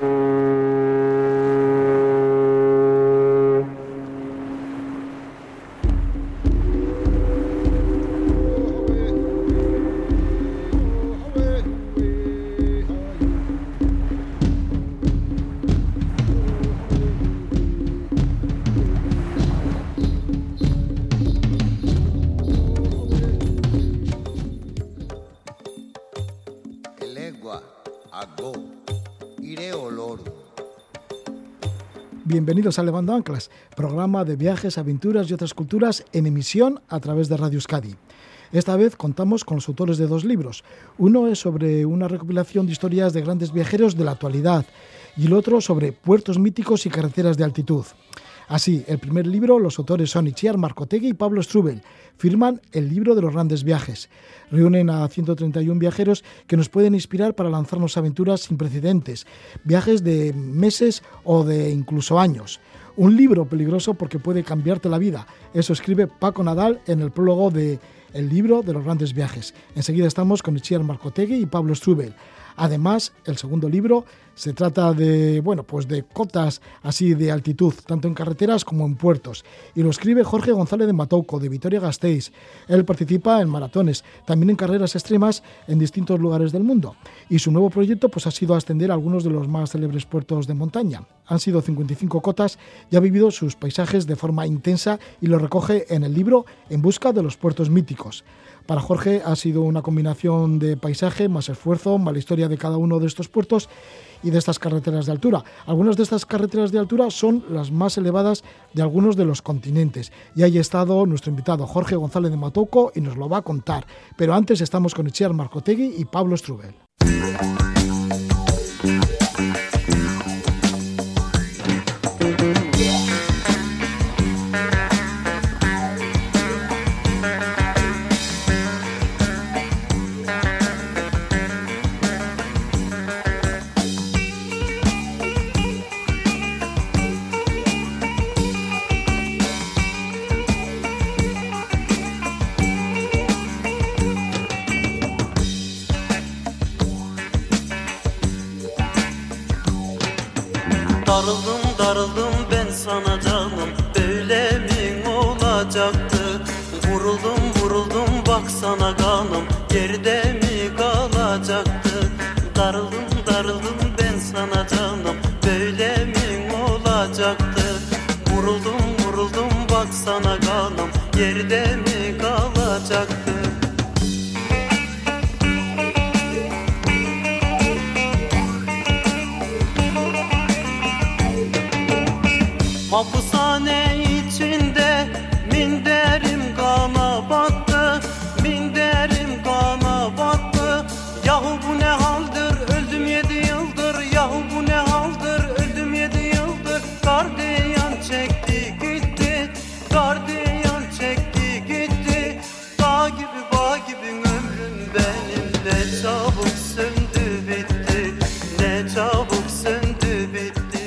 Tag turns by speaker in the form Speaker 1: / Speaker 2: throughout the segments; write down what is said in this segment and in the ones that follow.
Speaker 1: Mm-hmm. Bienvenidos a Levando Anclas, programa de viajes, aventuras y otras culturas en emisión a través de Radio Euskadi. Esta vez contamos con los autores de dos libros. Uno es sobre una recopilación de historias de grandes viajeros de la actualidad y el otro sobre puertos míticos y carreteras de altitud. Así, el primer libro, los autores son Itziar Marcotegui y Pablo Strubel. Firman el libro de los grandes viajes. Reúnen a 131 viajeros que nos pueden inspirar para lanzarnos aventuras sin precedentes, viajes de meses o de incluso años. Un libro peligroso porque puede cambiarte la vida. Eso escribe Paco Nadal en el prólogo de El libro de los grandes viajes. Enseguida estamos con Itziar Marcotegui y Pablo Strubel. Además, el segundo libro se trata de, bueno, pues de cotas así de altitud, tanto en carreteras como en puertos. Y lo escribe Jorge González de Matouco, de Vitoria Gasteiz. Él participa en maratones, también en carreras extremas en distintos lugares del mundo. Y su nuevo proyecto pues, ha sido ascender a algunos de los más célebres puertos de montaña. Han sido 55 cotas y ha vivido sus paisajes de forma intensa y lo recoge en el libro En busca de los puertos míticos. Para Jorge ha sido una combinación de paisaje, más esfuerzo, más la historia de cada uno de estos puertos y de estas carreteras de altura. Algunas de estas carreteras de altura son las más elevadas de algunos de los continentes. Y ahí ha estado nuestro invitado Jorge González de Matoco y nos lo va a contar. Pero antes estamos con Echiar Marcotegui y Pablo Strubel.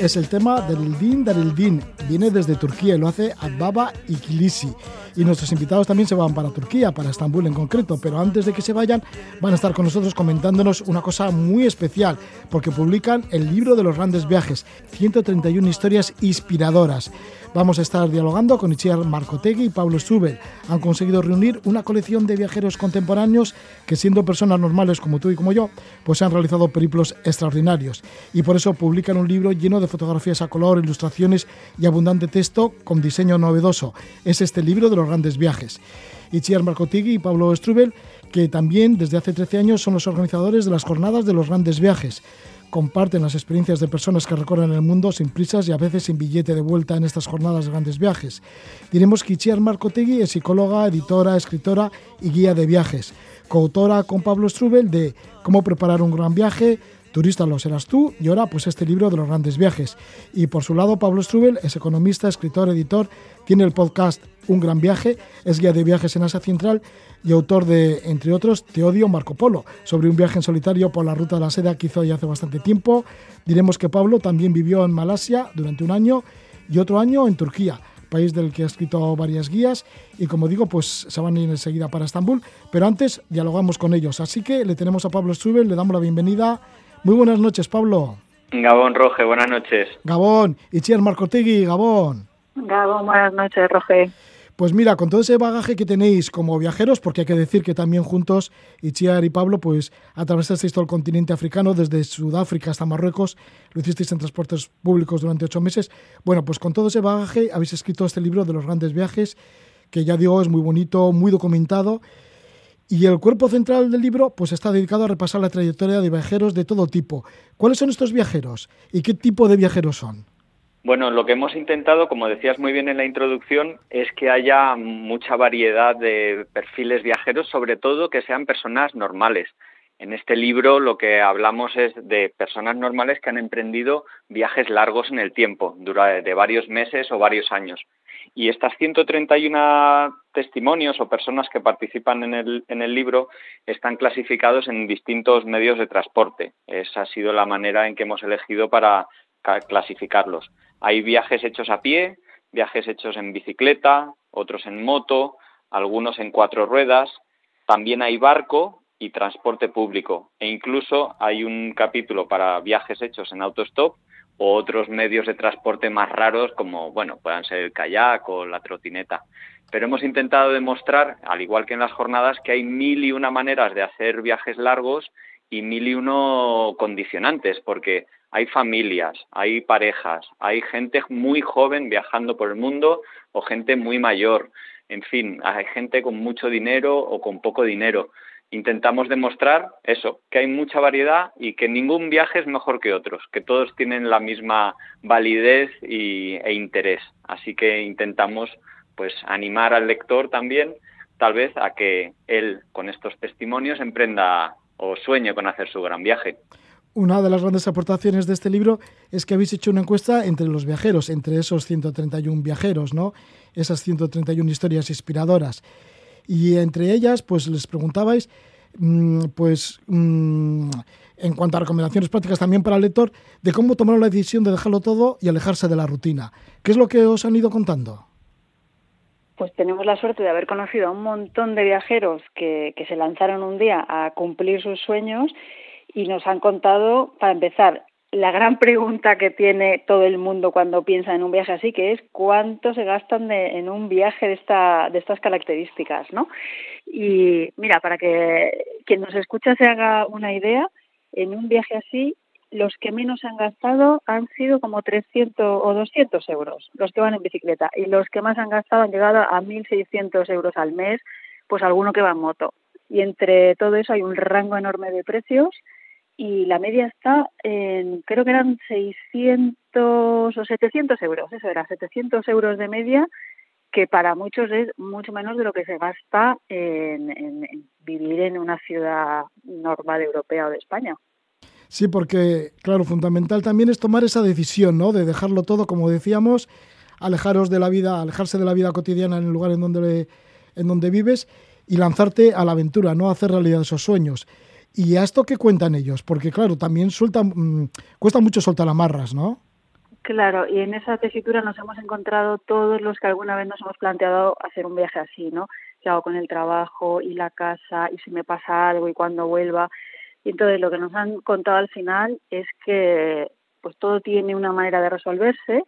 Speaker 1: Es el tema Darildin Darildin. Viene desde Turquía y lo hace Adbaba y Kilisi. Y nuestros invitados también se van para Turquía, para Estambul en concreto. Pero antes de que se vayan, van a estar con nosotros comentándonos una cosa muy especial, porque publican el libro de los grandes viajes, 131 historias inspiradoras. Vamos a estar dialogando con Itziar Marcotegui y Pablo Strubel. Han conseguido reunir una colección de viajeros contemporáneos que, siendo personas normales como tú y como yo, pues han realizado periplos extraordinarios. Y por eso publican un libro lleno de fotografías a color, ilustraciones y abundante texto con diseño novedoso. Es este libro de los grandes viajes. Itziar Marcotegui y Pablo Strubel, que también desde hace 13 años son los organizadores de las jornadas de los grandes viajes comparten las experiencias de personas que recorren el mundo sin prisas y a veces sin billete de vuelta en estas jornadas de grandes viajes. Diremos que Itziar Marcotegui es psicóloga, editora, escritora y guía de viajes, coautora con Pablo Strubel de Cómo preparar un gran viaje, Turista lo serás tú y ahora pues este libro de los grandes viajes. Y por su lado Pablo Strubel es economista, escritor, editor, tiene el podcast Un gran viaje, es guía de viajes en Asia Central y autor de, entre otros, Te odio Marco Polo, sobre un viaje en solitario por la ruta de la seda que hizo ya hace bastante tiempo. Diremos que Pablo también vivió en Malasia durante un año y otro año en Turquía país del que ha escrito varias guías y como digo, pues se van a ir enseguida para Estambul, pero antes dialogamos con ellos. Así que le tenemos a Pablo Strubel, le damos la bienvenida. Muy buenas noches, Pablo.
Speaker 2: Gabón Roge, buenas noches.
Speaker 1: Gabón, Itziar Marcotegui, Gabón.
Speaker 3: Gabón, buenas noches, Roge.
Speaker 1: Pues mira, con todo ese bagaje que tenéis como viajeros, porque hay que decir que también juntos, Itziar y Pablo, pues atravesasteis todo el continente africano, desde Sudáfrica hasta Marruecos, lo hicisteis en transportes públicos durante ocho meses. Bueno, pues con todo ese bagaje habéis escrito este libro de los grandes viajes, que ya digo, es muy bonito, muy documentado, y el cuerpo central del libro pues está dedicado a repasar la trayectoria de viajeros de todo tipo. ¿Cuáles son estos viajeros y qué tipo de viajeros son?
Speaker 2: Bueno, lo que hemos intentado, como decías muy bien en la introducción, es que haya mucha variedad de perfiles viajeros, sobre todo que sean personas normales. En este libro lo que hablamos es de personas normales que han emprendido viajes largos en el tiempo, de varios meses o varios años. Y estas 131 testimonios o personas que participan en el, en el libro están clasificados en distintos medios de transporte. Esa ha sido la manera en que hemos elegido para clasificarlos. Hay viajes hechos a pie, viajes hechos en bicicleta, otros en moto, algunos en cuatro ruedas. También hay barco y transporte público. E incluso hay un capítulo para viajes hechos en autostop otros medios de transporte más raros como, bueno, puedan ser el kayak o la trotineta. Pero hemos intentado demostrar, al igual que en las jornadas, que hay mil y una maneras de hacer viajes largos y mil y uno condicionantes, porque hay familias, hay parejas, hay gente muy joven viajando por el mundo o gente muy mayor. En fin, hay gente con mucho dinero o con poco dinero intentamos demostrar eso, que hay mucha variedad y que ningún viaje es mejor que otros, que todos tienen la misma validez y, e interés. Así que intentamos pues animar al lector también, tal vez, a que él con estos testimonios emprenda o sueñe con hacer su gran viaje.
Speaker 1: Una de las grandes aportaciones de este libro es que habéis hecho una encuesta entre los viajeros, entre esos 131 viajeros, ¿no? Esas 131 historias inspiradoras y entre ellas pues les preguntabais mm, pues mm, en cuanto a recomendaciones prácticas también para el lector de cómo tomaron la decisión de dejarlo todo y alejarse de la rutina. ¿Qué es lo que os han ido contando?
Speaker 3: Pues tenemos la suerte de haber conocido a un montón de viajeros que, que se lanzaron un día a cumplir sus sueños y nos han contado, para empezar, la gran pregunta que tiene todo el mundo cuando piensa en un viaje así, que es cuánto se gastan en un viaje de, esta, de estas características, ¿no? Y mira, para que quien nos escucha se haga una idea, en un viaje así, los que menos han gastado han sido como 300 o 200 euros, los que van en bicicleta, y los que más han gastado han llegado a 1.600 euros al mes, pues alguno que va en moto. Y entre todo eso hay un rango enorme de precios y la media está en, creo que eran 600 o 700 euros, eso era, 700 euros de media, que para muchos es mucho menos de lo que se gasta en, vivir en una ciudad normal europea o de España.
Speaker 1: Sí, porque, claro, fundamental también es tomar esa decisión, ¿no? De dejarlo todo, como decíamos, alejaros de la vida, alejarse de la vida cotidiana en el lugar en donde, en donde vives y lanzarte a la aventura, ¿no? hacer realidad esos sueños. ¿Y a esto qué cuentan ellos? Porque claro, también suelta, mm, cuesta mucho soltar amarras, ¿no?
Speaker 3: Claro, y en esa tesitura nos hemos encontrado todos los que alguna vez nos hemos planteado hacer un viaje así, ¿no? ¿Qué hago con el trabajo y la casa y si me pasa algo y cuando vuelva? Y entonces lo que nos han contado al final es que pues todo tiene una manera de resolverse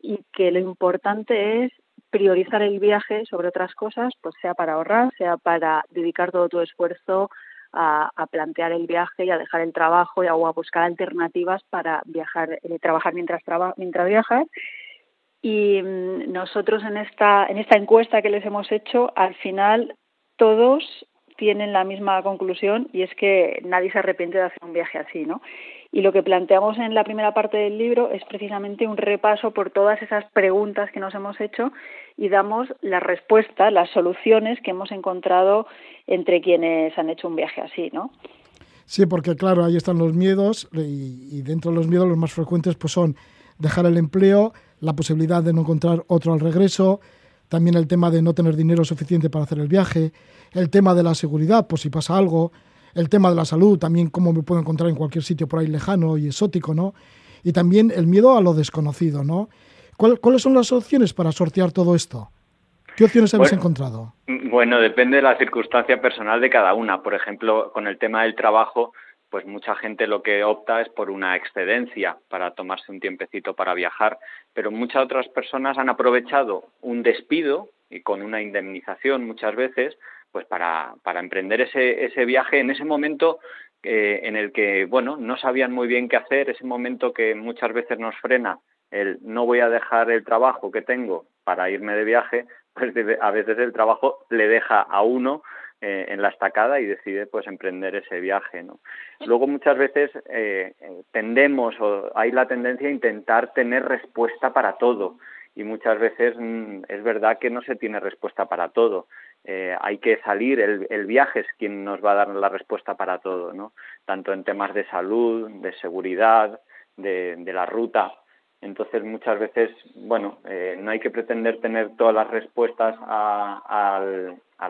Speaker 3: y que lo importante es priorizar el viaje sobre otras cosas, pues sea para ahorrar, sea para dedicar todo tu esfuerzo a, plantear el viaje y a dejar el trabajo y a, buscar alternativas para viajar, eh, trabajar mientras, traba, mientras viajas. Y mm, nosotros en esta, en esta encuesta que les hemos hecho, al final todos tienen la misma conclusión y es que nadie se arrepiente de hacer un viaje así, ¿no? Y lo que planteamos en la primera parte del libro es precisamente un repaso por todas esas preguntas que nos hemos hecho y damos las respuestas, las soluciones que hemos encontrado entre quienes han hecho un viaje así, ¿no?
Speaker 1: Sí, porque claro, ahí están los miedos y, dentro de los miedos los más frecuentes pues son dejar el empleo, la posibilidad de no encontrar otro al regreso, también el tema de no tener dinero suficiente para hacer el viaje, el tema de la seguridad, pues si pasa algo, el tema de la salud, también cómo me puedo encontrar en cualquier sitio por ahí lejano y exótico, ¿no? Y también el miedo a lo desconocido, ¿no? ¿Cuáles son las opciones para sortear todo esto? ¿Qué opciones habéis encontrado?
Speaker 2: Bueno, depende de la circunstancia personal de cada una. Por ejemplo, con el tema del trabajo, pues mucha gente lo que opta es por una excedencia para tomarse un tiempecito para viajar, pero muchas otras personas han aprovechado un despido y con una indemnización muchas veces, pues para, para emprender ese, ese viaje en ese momento eh, en el que, bueno, no sabían muy bien qué hacer, ese momento que muchas veces nos frena el no voy a dejar el trabajo que tengo para irme de viaje, pues a veces el trabajo le deja a uno eh, en la estacada y decide pues emprender ese viaje ¿no? luego muchas veces eh, tendemos o hay la tendencia a intentar tener respuesta para todo. Y muchas veces mm, es verdad que no se tiene respuesta para todo. Eh, hay que salir el, el, viaje es quien nos va a dar la respuesta para todo no tanto en temas de salud de seguridad de, de la ruta entonces, muchas veces, bueno, eh, no hay que pretender tener todas las respuestas a,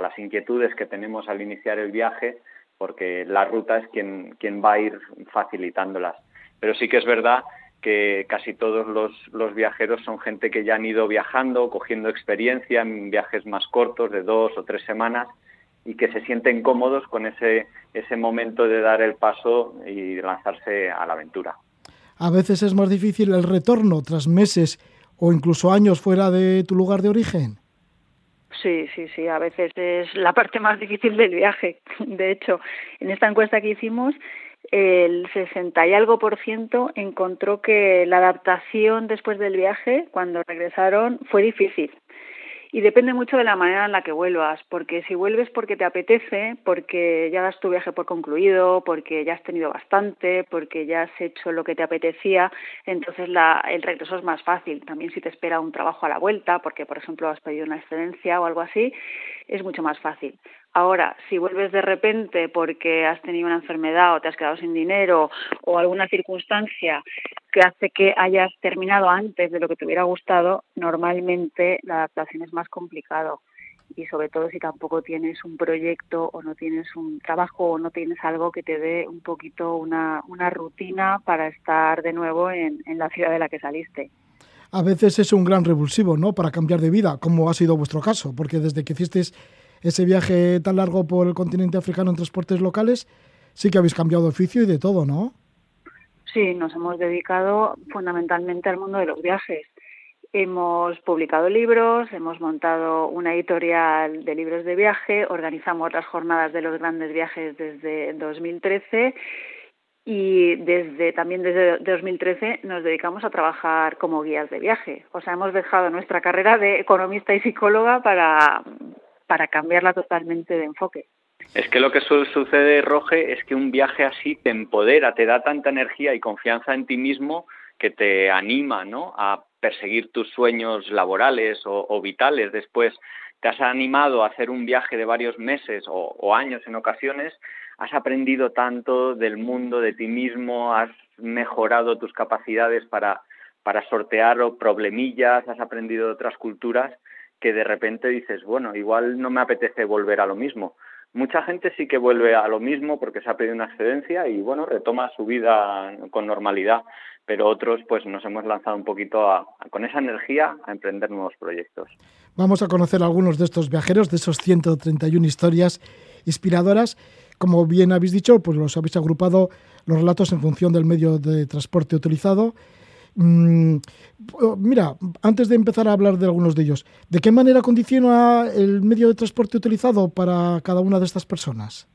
Speaker 2: las inquietudes que tenemos al iniciar el viaje, porque la ruta es quien, va a ir facilitándolas. Pero sí que es verdad que casi todos los, los, viajeros son gente que ya han ido viajando, cogiendo experiencia en viajes más cortos, de dos o tres semanas, y que se sienten cómodos con ese, ese momento de dar el paso y lanzarse a la aventura
Speaker 1: a veces es más difícil el retorno tras meses o incluso años fuera de tu lugar de origen.
Speaker 3: Sí, sí, sí, a veces es la parte más difícil del viaje. De hecho, en esta encuesta que hicimos, el 60 y algo por ciento encontró que la adaptación después del viaje, cuando regresaron, fue difícil. Y depende mucho de la manera en la que vuelvas, porque si vuelves porque te apetece, porque ya das tu viaje por concluido, porque ya has tenido bastante, porque ya has hecho lo que te apetecía, entonces el regreso es más fácil. También si te espera un trabajo a la vuelta, porque por ejemplo has pedido una excedencia o algo así, es mucho más fácil. Ahora, si vuelves de repente porque has tenido una enfermedad o te has quedado sin dinero o alguna circunstancia que hace que hayas terminado antes de lo que te hubiera gustado, normalmente la adaptación es más complicado y sobre todo si tampoco tienes un proyecto o no tienes un trabajo o no tienes algo que te dé un poquito una, una rutina para estar de nuevo en, en la ciudad de la que saliste
Speaker 1: a veces es un gran revulsivo, ¿no? Para cambiar de vida, como ha sido vuestro caso, porque desde que hicisteis ese viaje tan largo por el continente africano en transportes locales, sí que habéis cambiado de oficio y de todo, ¿no?
Speaker 3: Sí, nos hemos dedicado fundamentalmente al mundo de los viajes. Hemos publicado libros, hemos montado una editorial de libros de viaje, organizamos las jornadas de los grandes viajes desde 2013 y desde también desde 2013 nos dedicamos a trabajar como guías de viaje. O sea, hemos dejado nuestra carrera de economista y psicóloga para, para cambiarla totalmente de enfoque.
Speaker 2: Es que lo que sucede, Roge, es que un viaje así te empodera, te da tanta energía y confianza en ti mismo que te anima ¿no? a perseguir tus sueños laborales o, vitales después. Te has animado a hacer un viaje de varios meses o, o años en ocasiones, has aprendido tanto del mundo, de ti mismo, has mejorado tus capacidades para, para sortear problemillas, has aprendido de otras culturas que de repente dices, bueno, igual no me apetece volver a lo mismo. Mucha gente sí que vuelve a lo mismo porque se ha pedido una excedencia y bueno, retoma su vida con normalidad, pero otros pues nos hemos lanzado un poquito a, con esa energía a emprender nuevos proyectos.
Speaker 1: Vamos a conocer algunos de estos viajeros, de esos 131 historias inspiradoras. Como bien habéis dicho, pues los habéis agrupado los relatos en función del medio de transporte utilizado Mm, mira, antes de empezar a hablar de algunos de ellos, ¿de qué manera condiciona el medio de transporte utilizado para cada una de estas personas?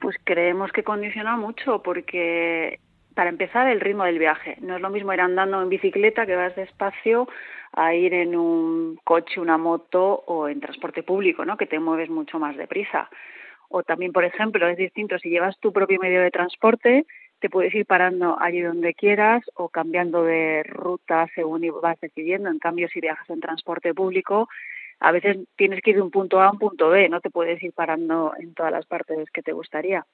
Speaker 3: Pues creemos que condiciona mucho porque, para empezar, el ritmo del viaje. No es lo mismo ir andando en bicicleta, que vas despacio, a ir en un coche, una moto o en transporte público, ¿no? que te mueves mucho más deprisa. O también, por ejemplo, es distinto si llevas tu propio medio de transporte, te puedes ir parando allí donde quieras o cambiando de ruta según vas decidiendo. En cambio, si viajas en transporte público, a veces tienes que ir de un punto A a un punto B, no te puedes ir parando en todas las partes que te gustaría.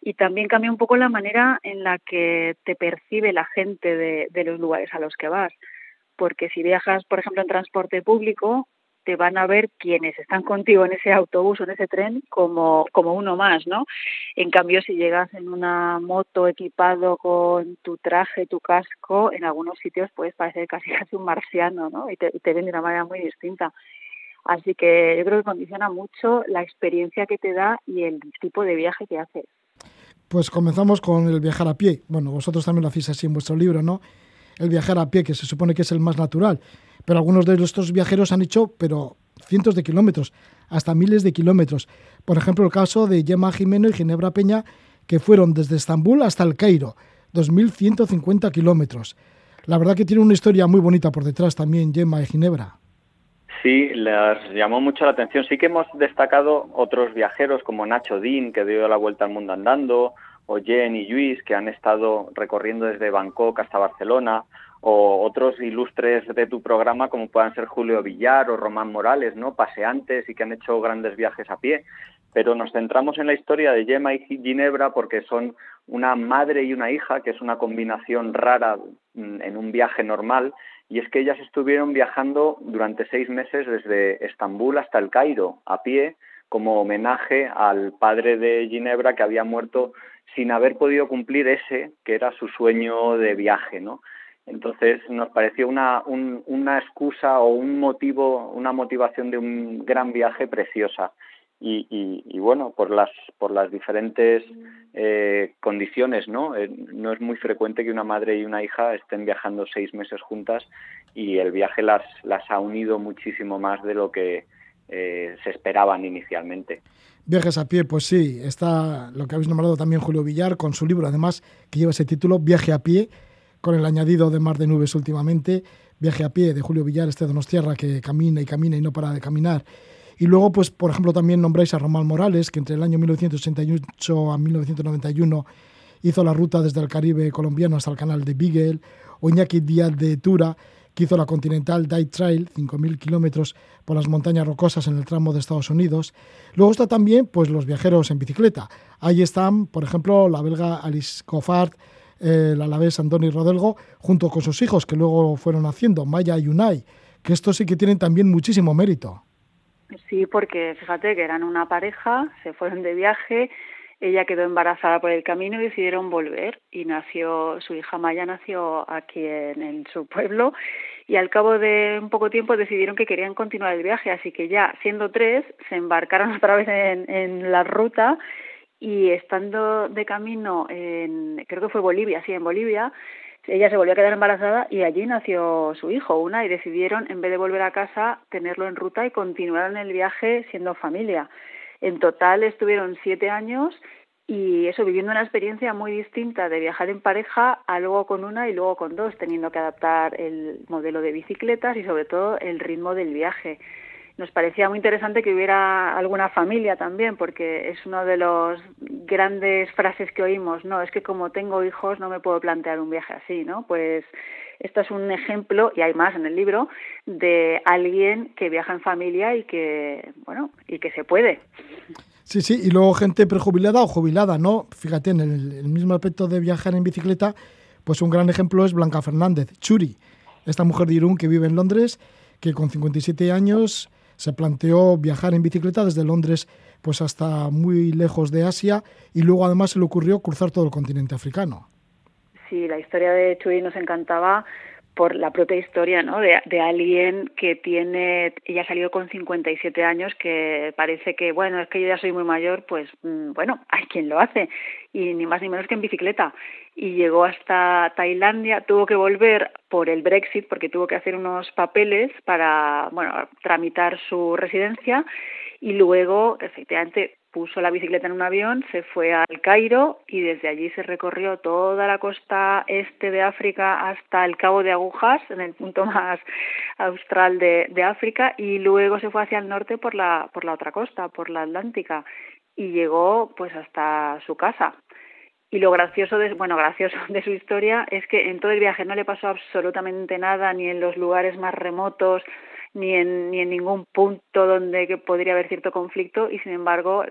Speaker 3: Y también cambia un poco la manera en la que te percibe la gente de, de los lugares a los que vas. Porque si viajas, por ejemplo, en transporte público, te van a ver quienes están contigo en ese autobús o en ese tren como, como uno más, ¿no? En cambio, si llegas en una moto equipado con tu traje, tu casco, en algunos sitios puedes parecer casi casi un marciano, ¿no? Y te, y te ven de una manera muy distinta. Así que yo creo que condiciona mucho la experiencia que te da y el tipo de viaje que haces.
Speaker 1: Pues comenzamos con el viajar a pie. Bueno, vosotros también lo hacéis así en vuestro libro, ¿no? El viajar a pie, que se supone que es el más natural. Pero algunos de estos viajeros han hecho, pero cientos de kilómetros, hasta miles de kilómetros. Por ejemplo, el caso de Gemma Jimeno y Ginebra Peña, que fueron desde Estambul hasta el Cairo, 2.150 kilómetros. La verdad que tiene una historia muy bonita por detrás también, Gemma y Ginebra.
Speaker 2: Sí, les llamó mucho la atención. Sí que hemos destacado otros viajeros como Nacho Dean, que dio la vuelta al mundo andando, o Jen y Luis, que han estado recorriendo desde Bangkok hasta Barcelona, o otros ilustres de tu programa como puedan ser Julio Villar o Román Morales, ¿no? Paseantes y que han hecho grandes viajes a pie. Pero nos centramos en la historia de Gemma y Ginebra porque son una madre y una hija, que es una combinación rara mm, en un viaje normal, y es que ellas estuvieron viajando durante seis meses desde Estambul hasta el Cairo, a pie, como homenaje al padre de Ginebra que había muerto sin haber podido cumplir ese que era su sueño de viaje, ¿no? Entonces nos pareció una, una excusa o un motivo, una motivación de un gran viaje preciosa. Y, bueno, por las, por las diferentes eh, condiciones, ¿no? Eh, no es muy frecuente que una madre y una hija estén viajando seis meses juntas y el viaje las, las ha unido muchísimo más de lo que eh, se esperaban inicialmente.
Speaker 1: Viajes a pie, pues sí, está lo que habéis nombrado también Julio Villar con su libro, además, que lleva ese título, Viaje a pie, con el añadido de Mar de Nubes últimamente, Viaje a pie de Julio Villar, este Donostierra que camina y camina y no para de caminar. Y luego, pues, por ejemplo, también nombráis a Román Morales, que entre el año 1988 a 1991 hizo la ruta desde el Caribe colombiano hasta el canal de Beagle, o Iñaki Díaz de Tura, que hizo la Continental Dive Trail, 5.000 kilómetros por las montañas rocosas en el tramo de Estados Unidos. Luego está también pues, los viajeros en bicicleta. Ahí están, por ejemplo, la belga Alice Coffard, el alavés Andoni Rodelgo, junto con sus hijos que luego fueron haciendo, Maya y Unai, que estos sí que tienen también muchísimo mérito.
Speaker 3: Sí, porque fíjate que eran una pareja, se fueron de viaje, ella quedó embarazada por el camino y decidieron volver y nació, su hija Maya nació aquí en, su pueblo y al cabo de un poco tiempo decidieron que querían continuar el viaje, así que ya siendo tres se embarcaron otra vez en, en la ruta y estando de camino en, creo que fue Bolivia, sí, en Bolivia, ella se volvió a quedar embarazada y allí nació su hijo, una, y decidieron, en vez de volver a casa, tenerlo en ruta y continuar en el viaje siendo familia. En total estuvieron siete años y eso, viviendo una experiencia muy distinta de viajar en pareja, a luego con una y luego con dos, teniendo que adaptar el modelo de bicicletas y sobre todo el ritmo del viaje nos parecía muy interesante que hubiera alguna familia también, porque es una de las grandes frases que oímos, no, es que como tengo hijos no me puedo plantear un viaje así, ¿no? Pues esto es un ejemplo, y hay más en el libro, de alguien que viaja en familia y que, bueno, y que se puede.
Speaker 1: Sí, sí, y luego gente prejubilada o jubilada, ¿no? Fíjate, en el, el mismo aspecto de viajar en bicicleta, pues un gran ejemplo es Blanca Fernández, Churi, esta mujer de Irún que vive en Londres, que con 57 años se planteó viajar en bicicleta desde Londres pues hasta muy lejos de Asia y luego además se le ocurrió cruzar todo el continente africano.
Speaker 3: Sí, la historia de Chuy nos encantaba por la propia historia ¿no? de, alguien que tiene, ella salió con 57 años, que parece que, bueno, es que yo ya soy muy mayor, pues mm, bueno, hay quien lo hace, y ni más ni menos que en bicicleta. Y llegó hasta Tailandia, tuvo que volver por el Brexit, porque tuvo que hacer unos papeles para, bueno, tramitar su residencia, y luego, efectivamente, puso la bicicleta en un avión, se fue al Cairo y desde allí se recorrió toda la costa este de África hasta el Cabo de Agujas, en el punto más austral de, de África, y luego se fue hacia el norte por la, por la otra costa, por la Atlántica, y llegó pues hasta su casa. Y lo gracioso de, bueno, gracioso de su historia es que en todo el viaje no le pasó absolutamente nada, ni en los lugares más remotos, ni en, ni en ningún punto donde podría haber cierto conflicto y sin embargo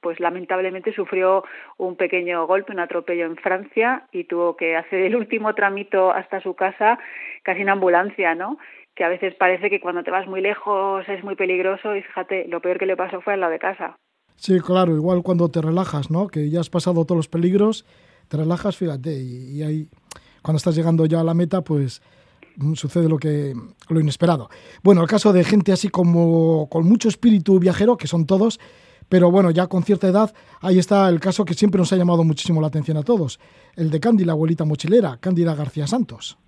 Speaker 3: pues lamentablemente sufrió un pequeño golpe, un atropello en Francia y tuvo que hacer el último tramito hasta su casa casi en ambulancia, ¿no? Que a veces parece que cuando te vas muy lejos es muy peligroso y fíjate, lo peor que le pasó fue al lado de casa.
Speaker 1: Sí, claro, igual cuando te relajas, ¿no? Que ya has pasado todos los peligros, te relajas, fíjate, y, y ahí cuando estás llegando ya a la meta, pues sucede lo que lo inesperado. Bueno, el caso de gente así como con mucho espíritu viajero, que son todos, Pero bueno, ya con cierta edad, ahí está el caso que siempre nos ha llamado muchísimo la atención a todos, el de Candy, la abuelita mochilera, Cándida García Santos.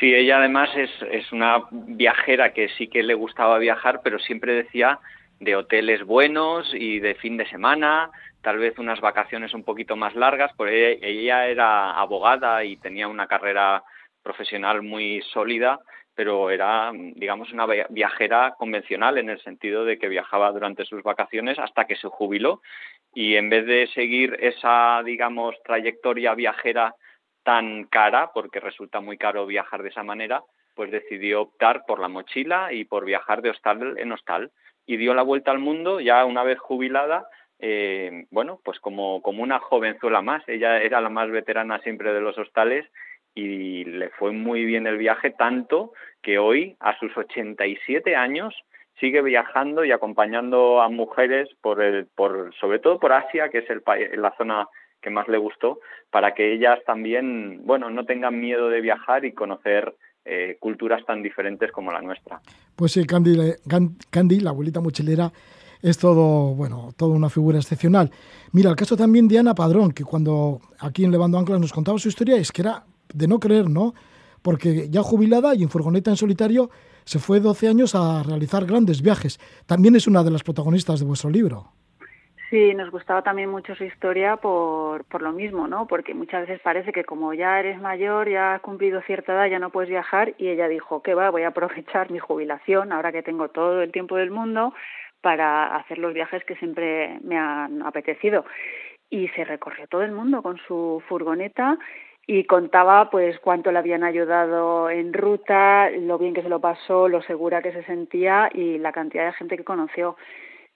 Speaker 2: Sí, ella además es, es una viajera que sí que le gustaba viajar, pero siempre decía de hoteles buenos y de fin de semana, tal vez unas vacaciones un poquito más largas, porque ella era abogada y tenía una carrera profesional muy sólida, pero era, digamos, una viajera convencional en el sentido de que viajaba durante sus vacaciones hasta que se jubiló y en vez de seguir esa, digamos, trayectoria viajera tan cara, porque resulta muy caro viajar de esa manera, pues decidió optar por la mochila y por viajar de hostal en hostal y dio la vuelta al mundo ya una vez jubilada eh, bueno, pues como, como una jovenzuela más. Ella era la más veterana siempre de los hostales y le fue muy bien el viaje, tanto que hoy, a sus 87 años, sigue viajando y acompañando a mujeres por el, por, sobre todo por Asia, que es el la zona que más le gustó, para que ellas también, bueno, no tengan miedo de viajar y conocer eh, culturas tan diferentes como la nuestra.
Speaker 1: Pues sí, Candy, Candy, la abuelita mochilera, es todo, bueno, toda una figura excepcional. Mira, el caso también de Ana Padrón, que cuando aquí en Levando Anclas nos contaba su historia, es que era de no creer, ¿no? Porque ya jubilada y en furgoneta en solitario, se fue 12 años a realizar grandes viajes. También es una de las protagonistas de vuestro libro.
Speaker 3: Sí, nos gustaba también mucho su historia por, por lo mismo, ¿no? Porque muchas veces parece que como ya eres mayor, ya has cumplido cierta edad, ya no puedes viajar y ella dijo, que va, voy a aprovechar mi jubilación, ahora que tengo todo el tiempo del mundo, para hacer los viajes que siempre me han apetecido. Y se recorrió todo el mundo con su furgoneta y contaba pues cuánto le habían ayudado en ruta, lo bien que se lo pasó, lo segura que se sentía y la cantidad de gente que conoció.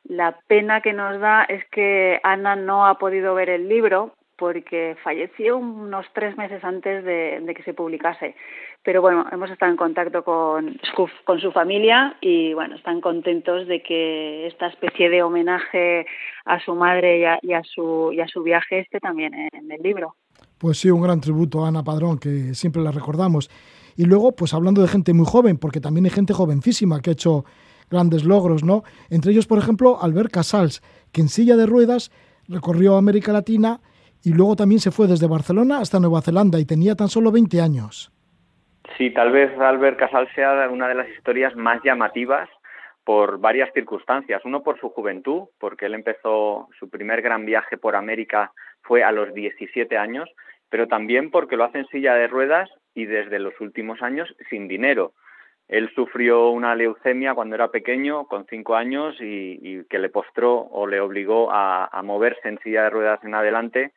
Speaker 3: La pena que nos da es que Ana no ha podido ver el libro porque falleció unos tres meses antes de, que se publicase. Pero bueno, hemos estado en contacto con con su familia y bueno, están contentos de que esta especie de homenaje a su madre y a, su, y a su viaje esté también en el libro.
Speaker 1: Pues sí, un gran tributo a Ana Padrón, que siempre la recordamos. Y luego, pues hablando de gente muy joven, porque también hay gente jovencísima que ha hecho grandes logros, ¿no? Entre ellos, por ejemplo, Albert Casals, que en silla de ruedas recorrió América Latina y luego también se fue desde Barcelona hasta Nueva Zelanda y tenía tan solo 20 años.
Speaker 2: Sí, tal vez Albert Casals sea una de las historias más llamativas por varias circunstancias. Uno por su juventud, porque él empezó su primer gran viaje por América fue a los 17 años, pero también porque lo hace en silla de ruedas y desde los últimos años sin dinero. Él sufrió una leucemia cuando era pequeño, con cinco años, y, que le postró o le obligó a, moverse en silla de ruedas en adelante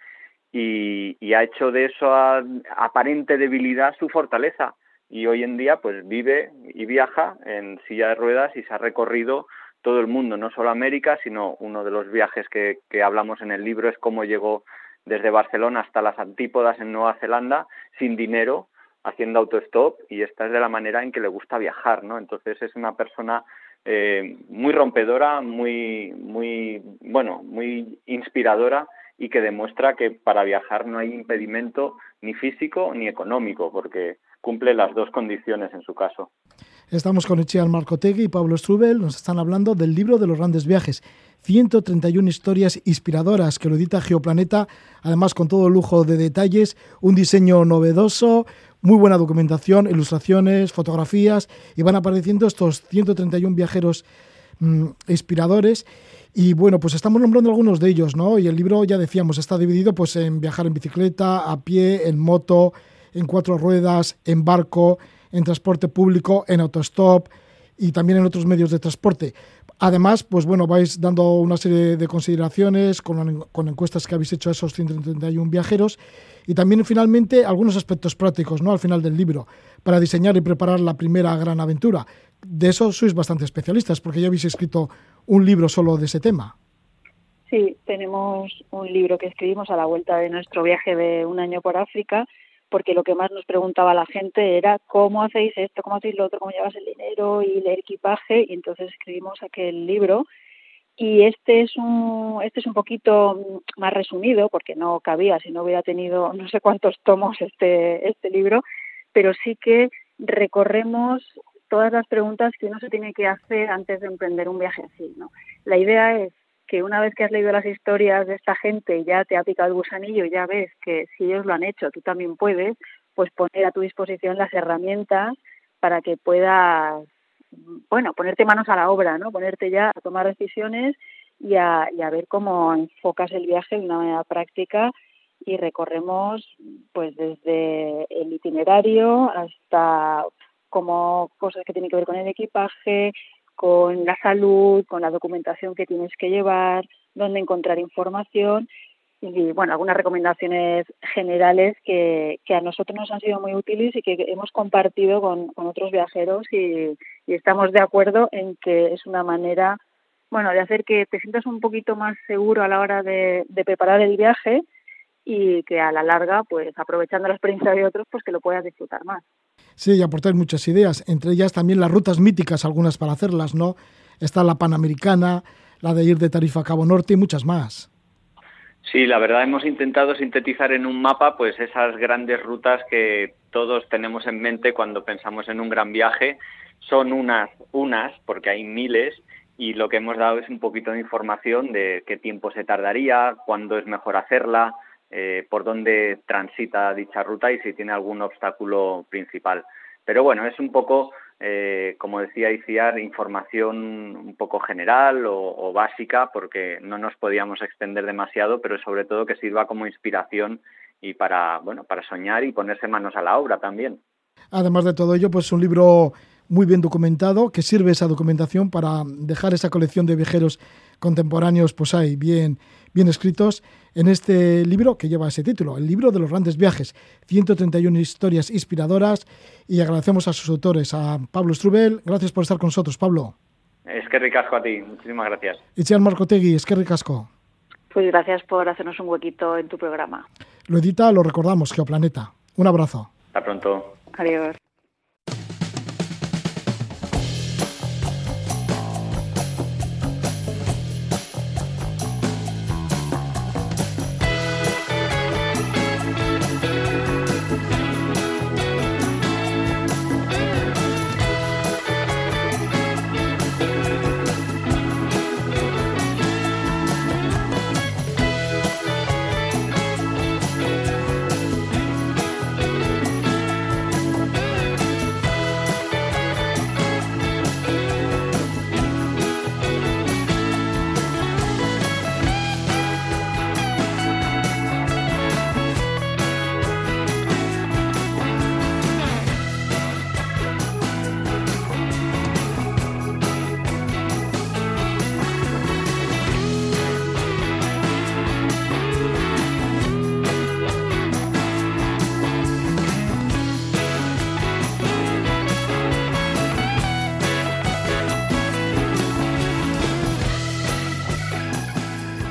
Speaker 2: y, ha hecho de eso aparente debilidad su fortaleza. Y hoy en día pues vive y viaja en silla de ruedas y se ha recorrido todo el mundo, no solo América, sino uno de los viajes que, que hablamos en el libro es cómo llegó desde Barcelona hasta las antípodas en Nueva Zelanda sin dinero haciendo autostop y esta es de la manera en que le gusta viajar, ¿no? Entonces es una persona eh, muy rompedora, muy, muy, bueno, muy inspiradora y que demuestra que para viajar no hay impedimento ni físico ni económico, porque cumple las dos condiciones en su caso.
Speaker 1: Estamos con Echial Marcotegui y Pablo Strubel, nos están hablando del libro de los grandes viajes. 131 historias inspiradoras que lo edita Geoplaneta, además con todo lujo de detalles, un diseño novedoso, muy buena documentación, ilustraciones, fotografías, y van apareciendo estos 131 viajeros mm, inspiradores. Y bueno, pues estamos nombrando algunos de ellos, ¿no? Y el libro, ya decíamos, está dividido pues en viajar en bicicleta, a pie, en moto, en cuatro ruedas, en barco, en transporte público, en autostop y también en otros medios de transporte. Además, pues bueno, vais dando una serie de consideraciones con, con encuestas que habéis hecho a esos 131 viajeros y también finalmente algunos aspectos prácticos, ¿no? Al final del libro, para diseñar y preparar la primera gran aventura. De eso sois bastante especialistas, porque ya habéis escrito un libro solo de ese tema.
Speaker 3: Sí, tenemos un libro que escribimos a la vuelta de nuestro viaje de un año por África porque lo que más nos preguntaba la gente era cómo hacéis esto, cómo hacéis lo otro, cómo llevas el dinero y el equipaje, y entonces escribimos aquel libro. Y este es un, este es un poquito más resumido, porque no cabía si no hubiera tenido no sé cuántos tomos este, este libro, pero sí que recorremos todas las preguntas que uno se tiene que hacer antes de emprender un viaje así. ¿no? La idea es que una vez que has leído las historias de esta gente ya te ha picado el gusanillo y ya ves que si ellos lo han hecho, tú también puedes, pues poner a tu disposición las herramientas para que puedas, bueno, ponerte manos a la obra, ¿no? Ponerte ya a tomar decisiones y a, y a ver cómo enfocas el viaje de una manera práctica y recorremos pues desde el itinerario hasta como cosas que tienen que ver con el equipaje, con la salud, con la documentación que tienes que llevar, dónde encontrar información y bueno, algunas recomendaciones generales que, que a nosotros nos han sido muy útiles y que hemos compartido con, con otros viajeros y, y, estamos de acuerdo en que es una manera, bueno, de hacer que te sientas un poquito más seguro a la hora de, de preparar el viaje y que a la larga, pues aprovechando la experiencia de otros, pues que lo puedas disfrutar más.
Speaker 1: Sí, y aportáis muchas ideas, entre ellas también las rutas míticas, algunas para hacerlas, ¿no? Está la Panamericana, la de ir de Tarifa a Cabo Norte y muchas más.
Speaker 2: Sí, la verdad hemos intentado sintetizar en un mapa pues esas grandes rutas que todos tenemos en mente cuando pensamos en un gran viaje. Son unas, unas, porque hay miles, y lo que hemos dado es un poquito de información de qué tiempo se tardaría, cuándo es mejor hacerla, eh, por dónde transita dicha ruta y si tiene algún obstáculo principal. Pero bueno, es un poco, eh, como decía Iciar, información un poco general o, básica porque no nos podíamos extender demasiado, pero sobre todo que sirva como inspiración y para, bueno, para soñar y ponerse manos a la obra también.
Speaker 1: Además de todo ello, pues un libro muy bien documentado, que sirve esa documentación para dejar esa colección de viajeros contemporáneos, pues ahí, bien, bien escritos en este libro que lleva ese título, el libro de los grandes viajes, 131 historias inspiradoras y agradecemos a sus autores, a Pablo Strubel, gracias por estar con nosotros, Pablo.
Speaker 2: Es que ricasco a ti, muchísimas gracias.
Speaker 1: Itziar Marcotegui, es que ricasco.
Speaker 3: Pues gracias por hacernos un huequito en tu programa.
Speaker 1: Lo edita, lo recordamos, Geoplaneta. Un abrazo.
Speaker 2: Hasta pronto.
Speaker 3: Adiós.